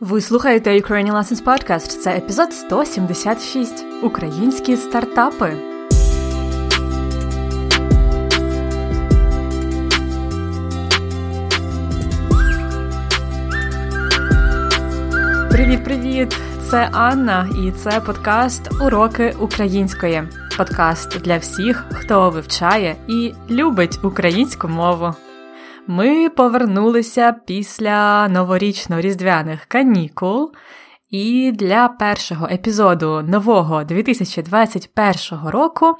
Ви слухаєте Ukrainian Lessons Podcast. Це епізод 176. Українські стартапи. Привіт-привіт! Це Анна, і це подкаст Уроки української. Подкаст для всіх, хто вивчає і любить українську мову. Ми повернулися після новорічно-різдвяних канікул, і для першого епізоду нового 2021 року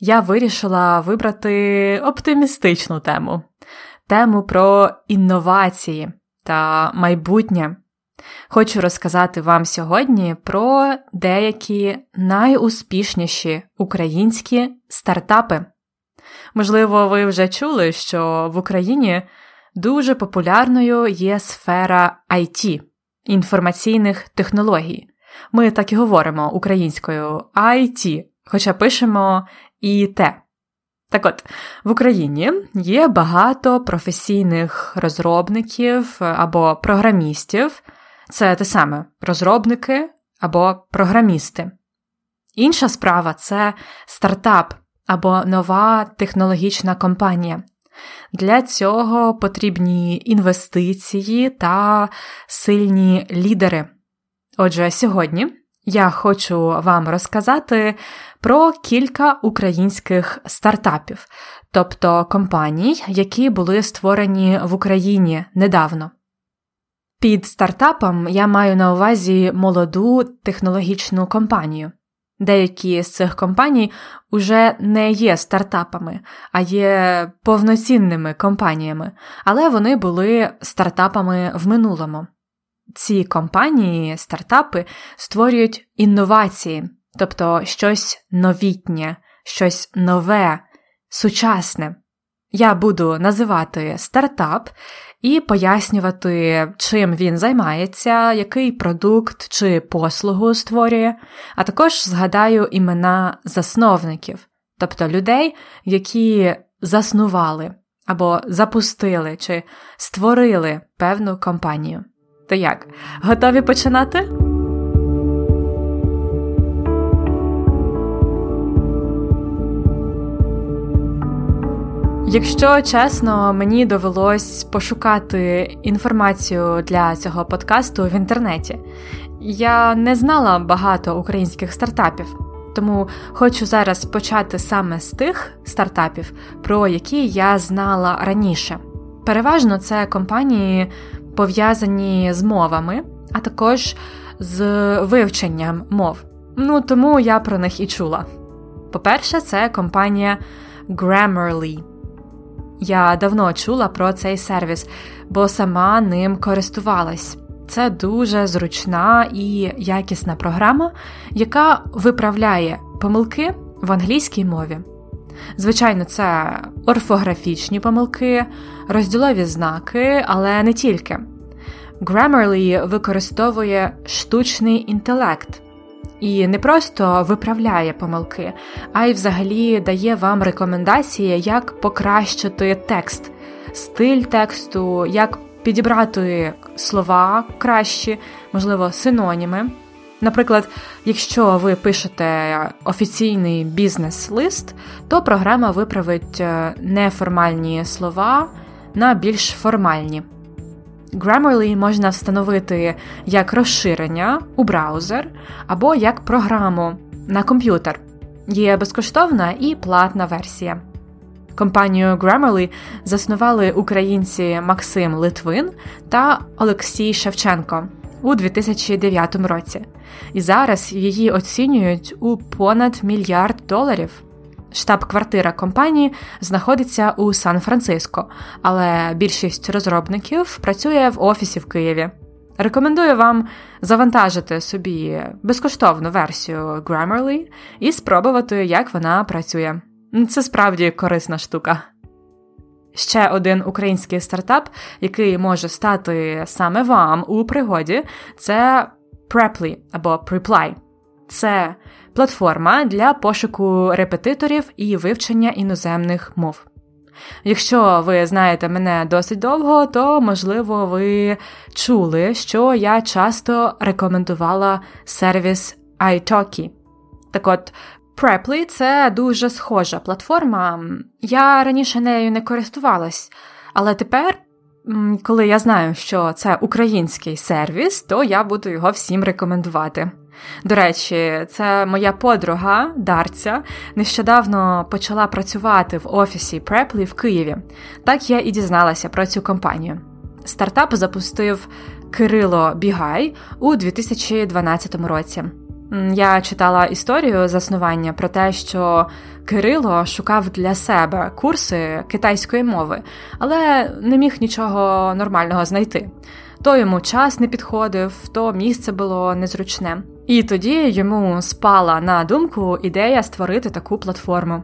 я вирішила вибрати оптимістичну тему тему про інновації та майбутнє. Хочу розказати вам сьогодні про деякі найуспішніші українські стартапи. Можливо, ви вже чули, що в Україні дуже популярною є сфера IT інформаційних технологій. Ми так і говоримо українською IT, хоча пишемо ІТ. Так от, в Україні є багато професійних розробників або програмістів, це те саме розробники або програмісти. Інша справа це стартап або нова технологічна компанія. Для цього потрібні інвестиції та сильні лідери. Отже, сьогодні я хочу вам розказати про кілька українських стартапів, тобто компаній, які були створені в Україні недавно. Під стартапом я маю на увазі молоду технологічну компанію. Деякі з цих компаній уже не є стартапами, а є повноцінними компаніями, але вони були стартапами в минулому. Ці компанії, стартапи створюють інновації, тобто щось новітнє, щось нове, сучасне. Я буду називати стартап і пояснювати, чим він займається, який продукт чи послугу створює, а також згадаю імена засновників, тобто людей, які заснували або запустили чи створили певну компанію. То як, готові починати? Якщо чесно, мені довелось пошукати інформацію для цього подкасту в інтернеті. Я не знала багато українських стартапів, тому хочу зараз почати саме з тих стартапів, про які я знала раніше. Переважно це компанії пов'язані з мовами, а також з вивченням мов. Ну тому я про них і чула. По-перше, це компанія Grammarly. Я давно чула про цей сервіс, бо сама ним користувалась. Це дуже зручна і якісна програма, яка виправляє помилки в англійській мові. Звичайно, це орфографічні помилки, розділові знаки, але не тільки. Grammarly використовує штучний інтелект і не просто виправляє помилки, а й взагалі дає вам рекомендації, як покращити текст, стиль тексту, як підібрати слова кращі, можливо, синоніми. Наприклад, якщо ви пишете офіційний бізнес-лист, то програма виправить е, неформальні слова на більш формальні. Grammarly можна встановити як розширення у браузер або як програму на комп'ютер. Є безкоштовна і платна версія. Компанію Grammarly заснували українці Максим Литвин та Олексій Шевченко у 2009 році, і зараз її оцінюють у понад мільярд доларів. Штаб-квартира компанії знаходиться у Сан-Франциско, але більшість розробників працює в офісі в Києві. Рекомендую вам завантажити собі безкоштовну версію Grammarly і спробувати, як вона працює. Це справді корисна штука. Ще один український стартап, який може стати саме вам у пригоді, це Preply або Preply. Це платформа для пошуку репетиторів і вивчення іноземних мов. Якщо ви знаєте мене досить довго, то можливо ви чули, що я часто рекомендувала сервіс iTalki. Так от, Preply – це дуже схожа платформа. Я раніше нею не користувалась, але тепер, коли я знаю, що це український сервіс, то я буду його всім рекомендувати. До речі, це моя подруга Дарця нещодавно почала працювати в офісі Preply в Києві. Так я і дізналася про цю компанію. Стартап запустив Кирило Бігай у 2012 році. Я читала історію заснування про те, що Кирило шукав для себе курси китайської мови, але не міг нічого нормального знайти. То йому час не підходив, то місце було незручне. І тоді йому спала на думку ідея створити таку платформу.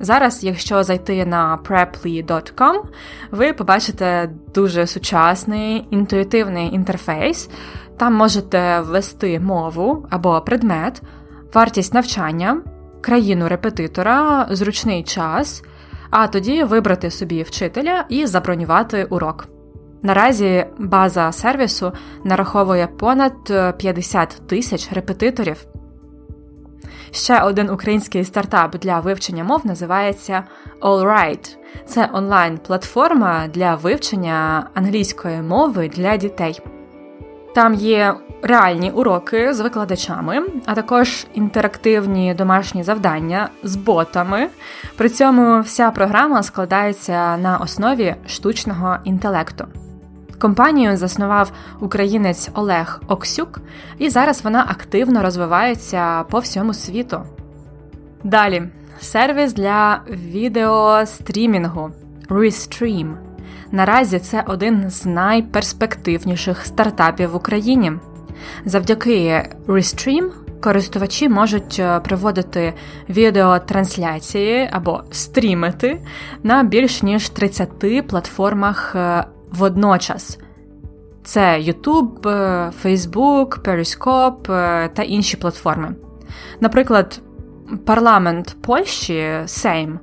Зараз, якщо зайти на preply.com, ви побачите дуже сучасний інтуїтивний інтерфейс. Там можете ввести мову або предмет, вартість навчання, країну репетитора, зручний час, а тоді вибрати собі вчителя і забронювати урок. Наразі база сервісу нараховує понад 50 тисяч репетиторів. Ще один український стартап для вивчення мов називається AllRight. Це онлайн-платформа для вивчення англійської мови для дітей. Там є реальні уроки з викладачами, а також інтерактивні домашні завдання з ботами. При цьому вся програма складається на основі штучного інтелекту. Компанію заснував українець Олег Оксюк, і зараз вона активно розвивається по всьому світу. Далі сервіс для відеострімінгу Restream. Наразі це один з найперспективніших стартапів в Україні. Завдяки Restream користувачі можуть е, проводити відеотрансляції або стрімити на більш ніж 30 платформах е, водночас. Це YouTube, е, Facebook, Periscope та інші платформи. Наприклад, парламент Польщі Сейм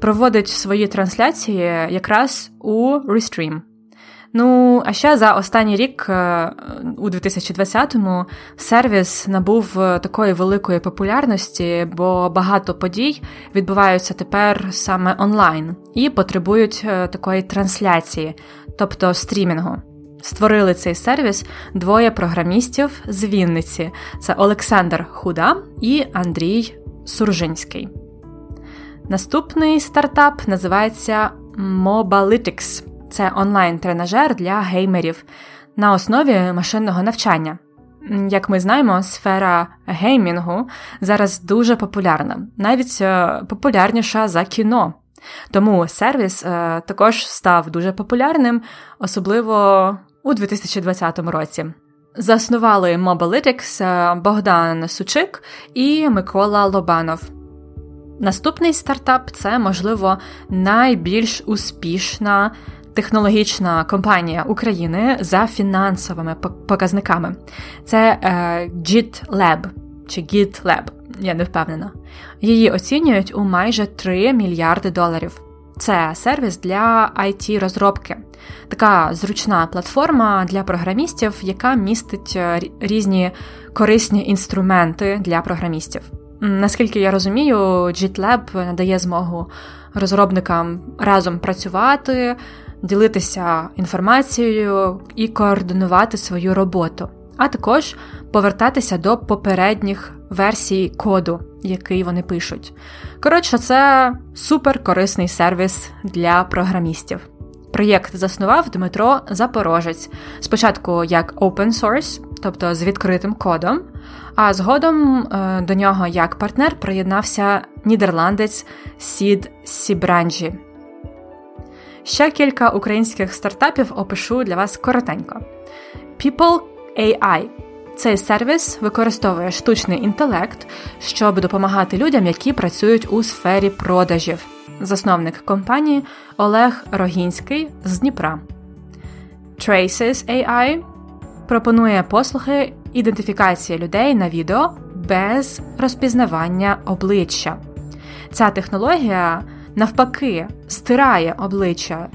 проводить свої трансляції якраз у Restream. Ну, а ще за останній рік, е, у 2020-му, сервіс набув е, такої великої популярності, бо багато подій відбуваються тепер саме онлайн і потребують е, такої трансляції, тобто стрімінгу. Створили цей сервіс двоє програмістів з Вінниці: це Олександр Худа і Андрій Суржинський. Наступний стартап називається Mobalytics. Це онлайн-тренажер для геймерів на основі машинного навчання. Як ми знаємо, сфера геймінгу зараз дуже популярна, навіть е, популярніша за кіно. Тому сервіс е, також став дуже популярним, особливо у 2020 році. Заснували Mobalytics е, Богдан Сучик і Микола Лобанов. Наступний стартап це, можливо, найбільш успішна технологічна компанія України за фінансовими показниками. Це е, GitLab чи GitLab, я не впевнена. Її оцінюють у майже 3 мільярди доларів. Це сервіс для it розробки така зручна платформа для програмістів, яка містить е, різні корисні інструменти для програмістів. Наскільки я розумію, GitLab надає змогу розробникам разом працювати, ділитися інформацією і координувати свою роботу, а також повертатися до попередніх версій коду, який вони пишуть. Коротше, це супер корисний сервіс для програмістів. Проєкт заснував Дмитро Запорожець, спочатку як open source, тобто з відкритим кодом, а згодом е, до нього як партнер приєднався нідерландець Сід Сібранджі. Ще кілька українських стартапів опишу для вас коротенько. People AI цей сервіс використовує штучний інтелект, щоб допомагати людям, які працюють у сфері продажів. Засновник компанії Олег Рогінський з Дніпра. Traces AI пропонує послуги ідентифікації людей на відео без розпізнавання обличчя. Ця технологія навпаки стирає обличчя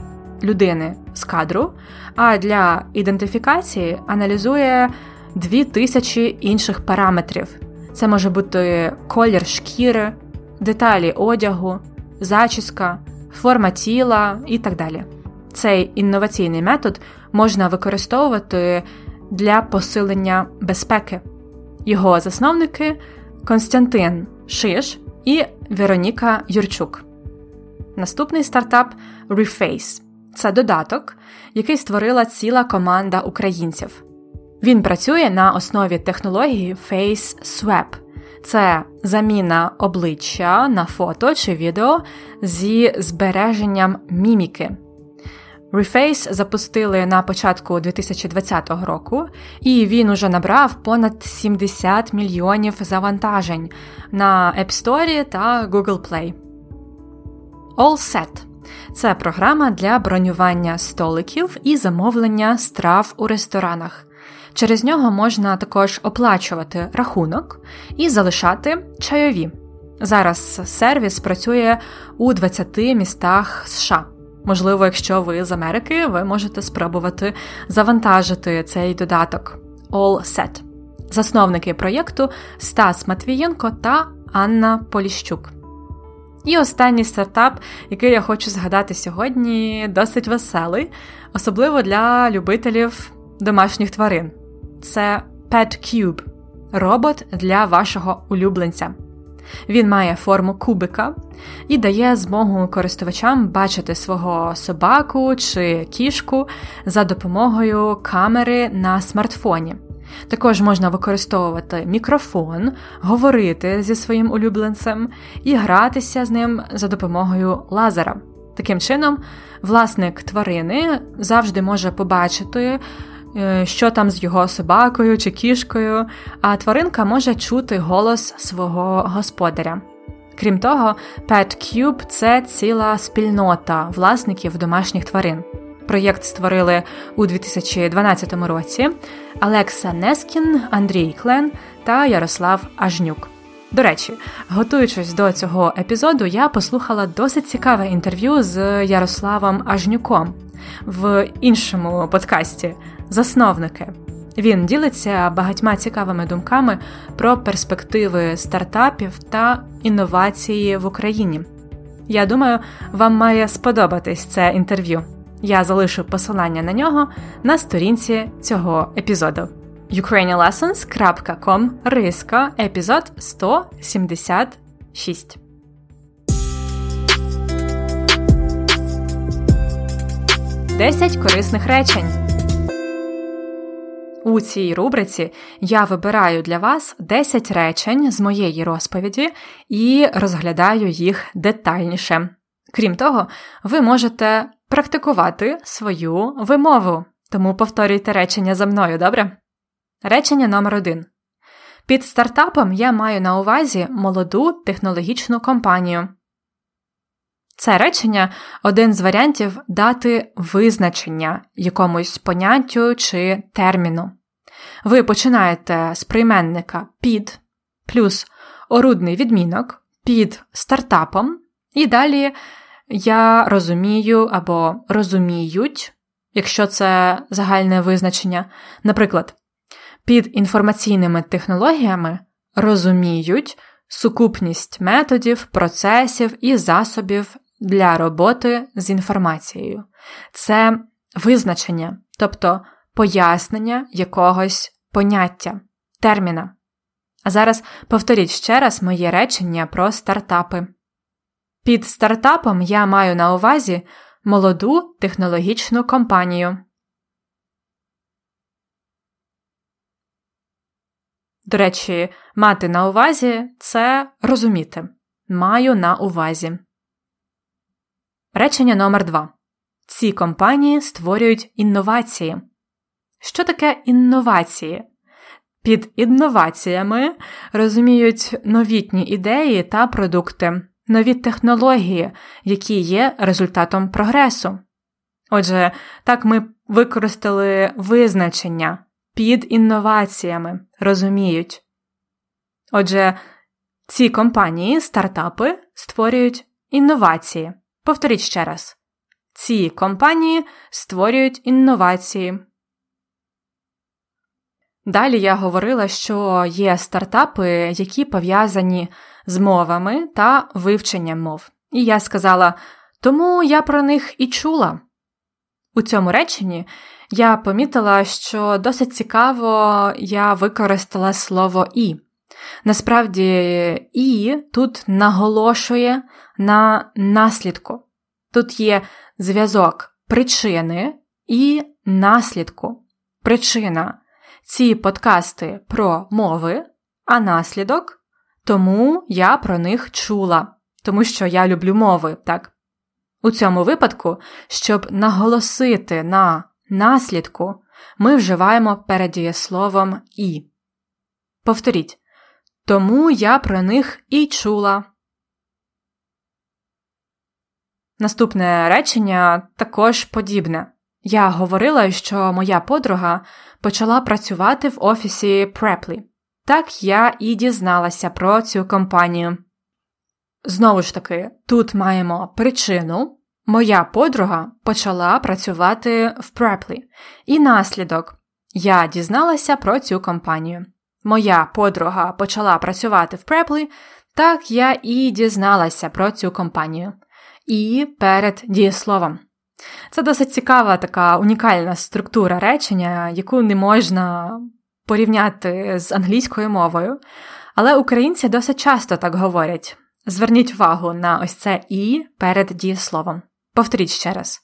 людини з кадру, а для ідентифікації аналізує 2000 інших параметрів. Це може бути колір шкіри, деталі одягу, зачіска, форма тіла і так далі. Цей інноваційний метод можна використовувати для посилення безпеки. Його засновники Константин Шиш і Вероніка Юрчук. Наступний стартап Reface. Це додаток, який створила ціла команда українців. Він працює на основі технології Face Swap. Це заміна обличчя на фото чи відео зі збереженням міміки. Reface запустили на початку 2020 року, і він уже набрав понад 70 мільйонів завантажень на App Store та Google Play. AllSet – це програма для бронювання столиків і замовлення страв у ресторанах. Через нього можна також оплачувати рахунок і залишати чайові. Зараз сервіс працює у 20 містах США. Можливо, якщо ви з Америки, ви можете спробувати завантажити цей додаток All Set. Засновники проєкту Стас Матвієнко та Анна Поліщук. І останній стартап, який я хочу згадати сьогодні, досить веселий, особливо для любителів домашніх тварин. Це Pet Cube – робот для вашого улюбленця. Він має форму кубика і дає змогу користувачам бачити свого собаку чи кішку за допомогою камери на смартфоні. Також можна використовувати мікрофон, говорити зі своїм улюбленцем і гратися з ним за допомогою лазера. Таким чином, власник тварини завжди може побачити. Е, що там з його собакою чи кішкою, а тваринка може чути голос свого господаря. Крім того, Pet Cube – це ціла спільнота власників домашніх тварин. Проєкт створили у 2012 році Алекса Нескін, Андрій Клен та Ярослав Ажнюк. До речі, готуючись до цього епізоду, я послухала досить цікаве інтерв'ю з Ярославом Ажнюком в іншому подкасті Засновники. Він ділиться багатьма цікавими думками про перспективи стартапів та інновації в Україні. Я думаю, вам має сподобатись це інтерв'ю. Я залишу посилання на нього на сторінці цього епізоду. ukrainianlessons.com риска епізод 176. Десять корисних речень. У цій рубриці я вибираю для вас 10 речень з моєї розповіді і розглядаю їх детальніше. Крім того, ви можете практикувати свою вимову, тому повторюйте речення за мною, добре? Речення номер 1 Під стартапом я маю на увазі молоду технологічну компанію. Це речення один з варіантів дати визначення якомусь поняттю чи терміну. Ви починаєте з прийменника під плюс орудний відмінок під стартапом, і далі я розумію або розуміють, якщо це загальне визначення. Наприклад, під інформаційними технологіями розуміють сукупність методів, процесів і засобів для роботи з інформацією. Це визначення, тобто пояснення якогось поняття, терміна. А зараз повторіть ще раз моє речення про стартапи. Під стартапом я маю на увазі молоду технологічну компанію. До речі, мати на увазі це розуміти. Маю на увазі. Речення номер 2 Ці компанії створюють інновації. Що таке інновації? Під інноваціями розуміють новітні ідеї та продукти, нові технології, які є результатом прогресу. Отже, так ми використали визначення під інноваціями, розуміють. Отже, ці компанії, стартапи створюють інновації. Повторіть ще раз. Ці компанії створюють інновації. Далі я говорила, що є стартапи, які пов'язані з мовами та вивченням мов. І я сказала, тому я про них і чула. У цьому реченні я помітила, що досить цікаво я використала слово і. Насправді, і тут наголошує на наслідку. Тут є зв'язок причини і наслідку. Причина ці подкасти про мови, а наслідок тому я про них чула, тому що я люблю мови, так? У цьому випадку, щоб наголосити на наслідку, ми вживаємо передієсловом і. Повторіть. Тому я про них і чула. Наступне речення також подібне. Я говорила, що моя подруга почала працювати в офісі Преплі. Так я і дізналася про цю компанію. Знову ж таки, тут маємо причину. Моя подруга почала працювати в Преплі. І наслідок я дізналася про цю компанію. Моя подруга почала працювати в Преплі, так я і дізналася про цю компанію. І перед дієсловом. Це досить цікава така унікальна структура речення, яку не можна порівняти з англійською мовою, але українці досить часто так говорять. Зверніть увагу на ось це і перед дієсловом. Повторіть ще раз.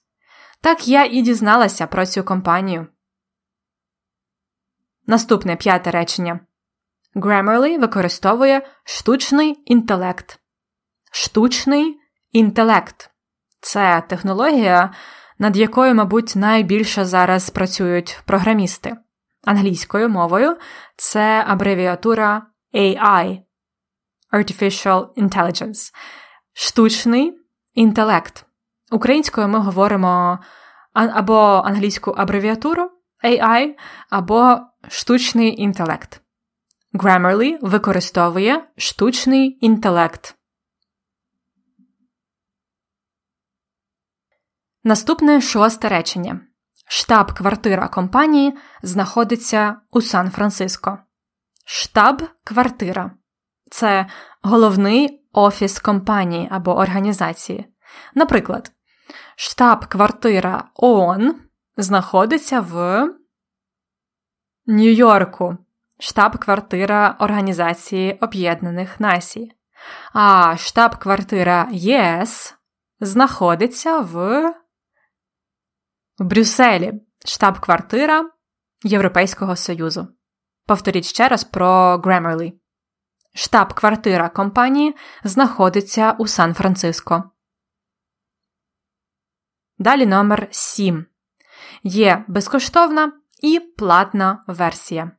Так я і дізналася про цю компанію. Наступне п'яте речення. Grammarly використовує штучний інтелект. Штучний інтелект це технологія, над якою, мабуть, найбільше зараз працюють програмісти. Англійською мовою це абревіатура AI Artificial Intelligence, штучний інтелект. Українською ми говоримо або англійську абревіатуру AI, або штучний інтелект. Grammarly використовує штучний інтелект. Наступне шосте речення. Штаб-квартира компанії знаходиться у Сан-Франциско. Штаб-квартира це головний офіс компанії або організації. Наприклад, штаб-квартира ООН знаходиться в Нью-Йорку, штаб-квартира Організації Об'єднаних Націй. А штаб-квартира ЄС знаходиться в Брюсселі, штаб-квартира Європейського Союзу. Повторіть ще раз про Grammarly. Штаб-квартира компанії знаходиться у Сан-Франциско. Далі номер 7. Є безкоштовна і платна версія.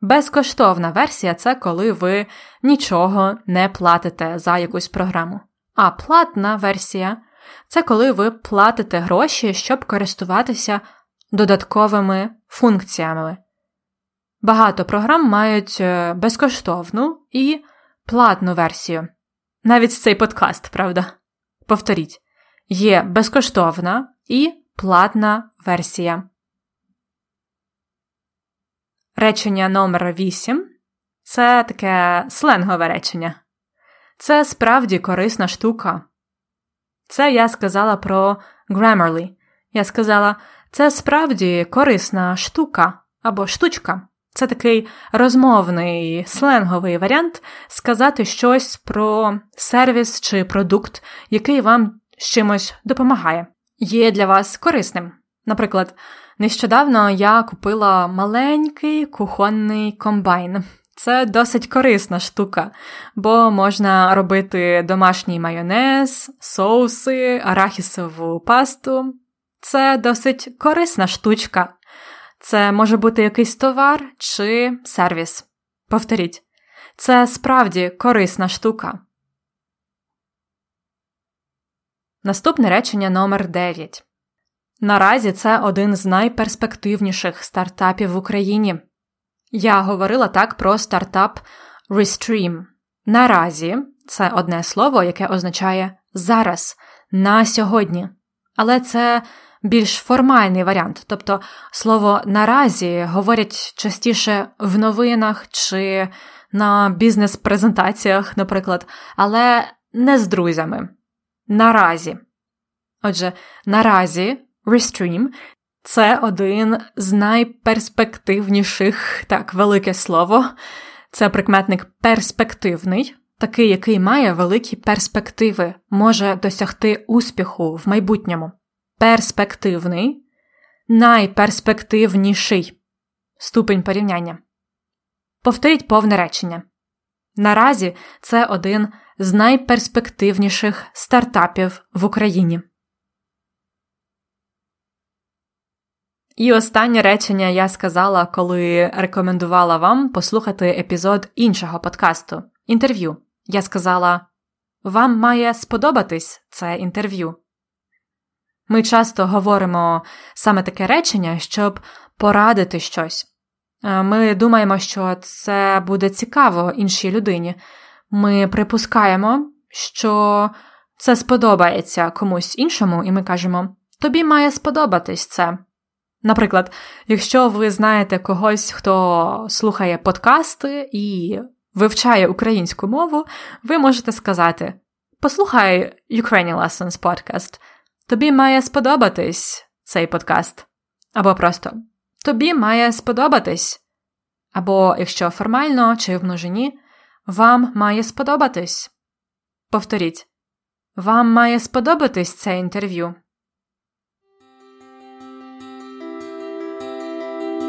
Безкоштовна версія це коли ви нічого не платите за якусь програму. А платна версія це коли ви платите гроші, щоб користуватися додатковими функціями. Багато програм мають е, безкоштовну і платну версію. Навіть цей подкаст, правда? Повторіть, є безкоштовна і платна версія. Речення номер 8 це таке сленгове речення. Це справді корисна штука. Це я сказала про Grammarly. Я сказала, це справді корисна штука або штучка. Це такий розмовний сленговий варіант сказати щось про сервіс чи продукт, який вам з чимось допомагає, є для вас корисним. Наприклад, нещодавно я купила маленький кухонний комбайн. Це досить корисна штука, бо можна робити домашній майонез, соуси, арахісову пасту. Це досить корисна штучка. Це може бути якийсь товар чи сервіс. Повторіть, це справді корисна штука. Наступне речення номер 9. Наразі це один з найперспективніших стартапів в Україні. Я говорила так про стартап Restream. Наразі це одне слово, яке означає зараз, на сьогодні. Але це більш формальний варіант, тобто слово наразі говорять частіше в новинах чи на бізнес-презентаціях, наприклад, але не з друзями. Наразі. Отже, наразі Restream – це один з найперспективніших, так, велике слово. Це прикметник перспективний, такий, який має великі перспективи, може досягти успіху в майбутньому. Перспективний, найперспективніший ступень порівняння. Повторіть повне речення. Наразі це один з найперспективніших стартапів в Україні. І останнє речення я сказала, коли рекомендувала вам послухати епізод іншого подкасту інтерв'ю. Я сказала: Вам має сподобатись це інтерв'ю. Ми часто говоримо саме таке речення, щоб порадити щось. Ми думаємо, що це буде цікаво іншій людині. Ми припускаємо, що це сподобається комусь іншому, і ми кажемо: тобі має сподобатись це. Наприклад, якщо ви знаєте когось, хто слухає подкасти і вивчає українську мову, ви можете сказати: Послухай Ukrainian Lessons Podcast, тобі має сподобатись цей подкаст. Або просто Тобі має сподобатись. Або, якщо формально чи в множині, вам має сподобатись. Повторіть. Вам має сподобатись це інтерв'ю.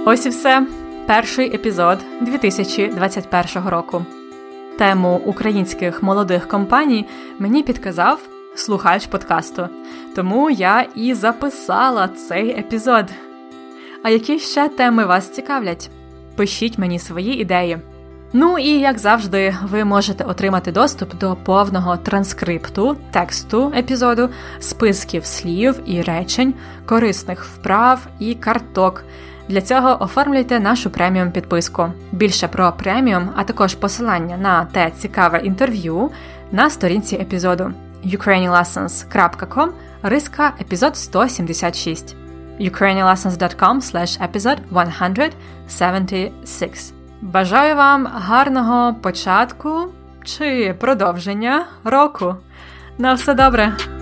Ось і все. Перший епізод 2021 року. Тему українських молодих компаній мені підказав слухач подкасту. Тому я і записала цей епізод. А які ще теми вас цікавлять? Пишіть мені свої ідеї. Ну і як завжди, ви можете отримати доступ до повного транскрипту, тексту епізоду, списків слів і речень, корисних вправ і карток. Для цього оформлюйте нашу преміум підписку. Більше про преміум, а також посилання на те цікаве інтерв'ю на сторінці епізоду ukrainianlessons.com риска епізод 176 ukrainianlessons.com slash episode 176 Бажаю вам гарного початку чи продовження року. На все добре!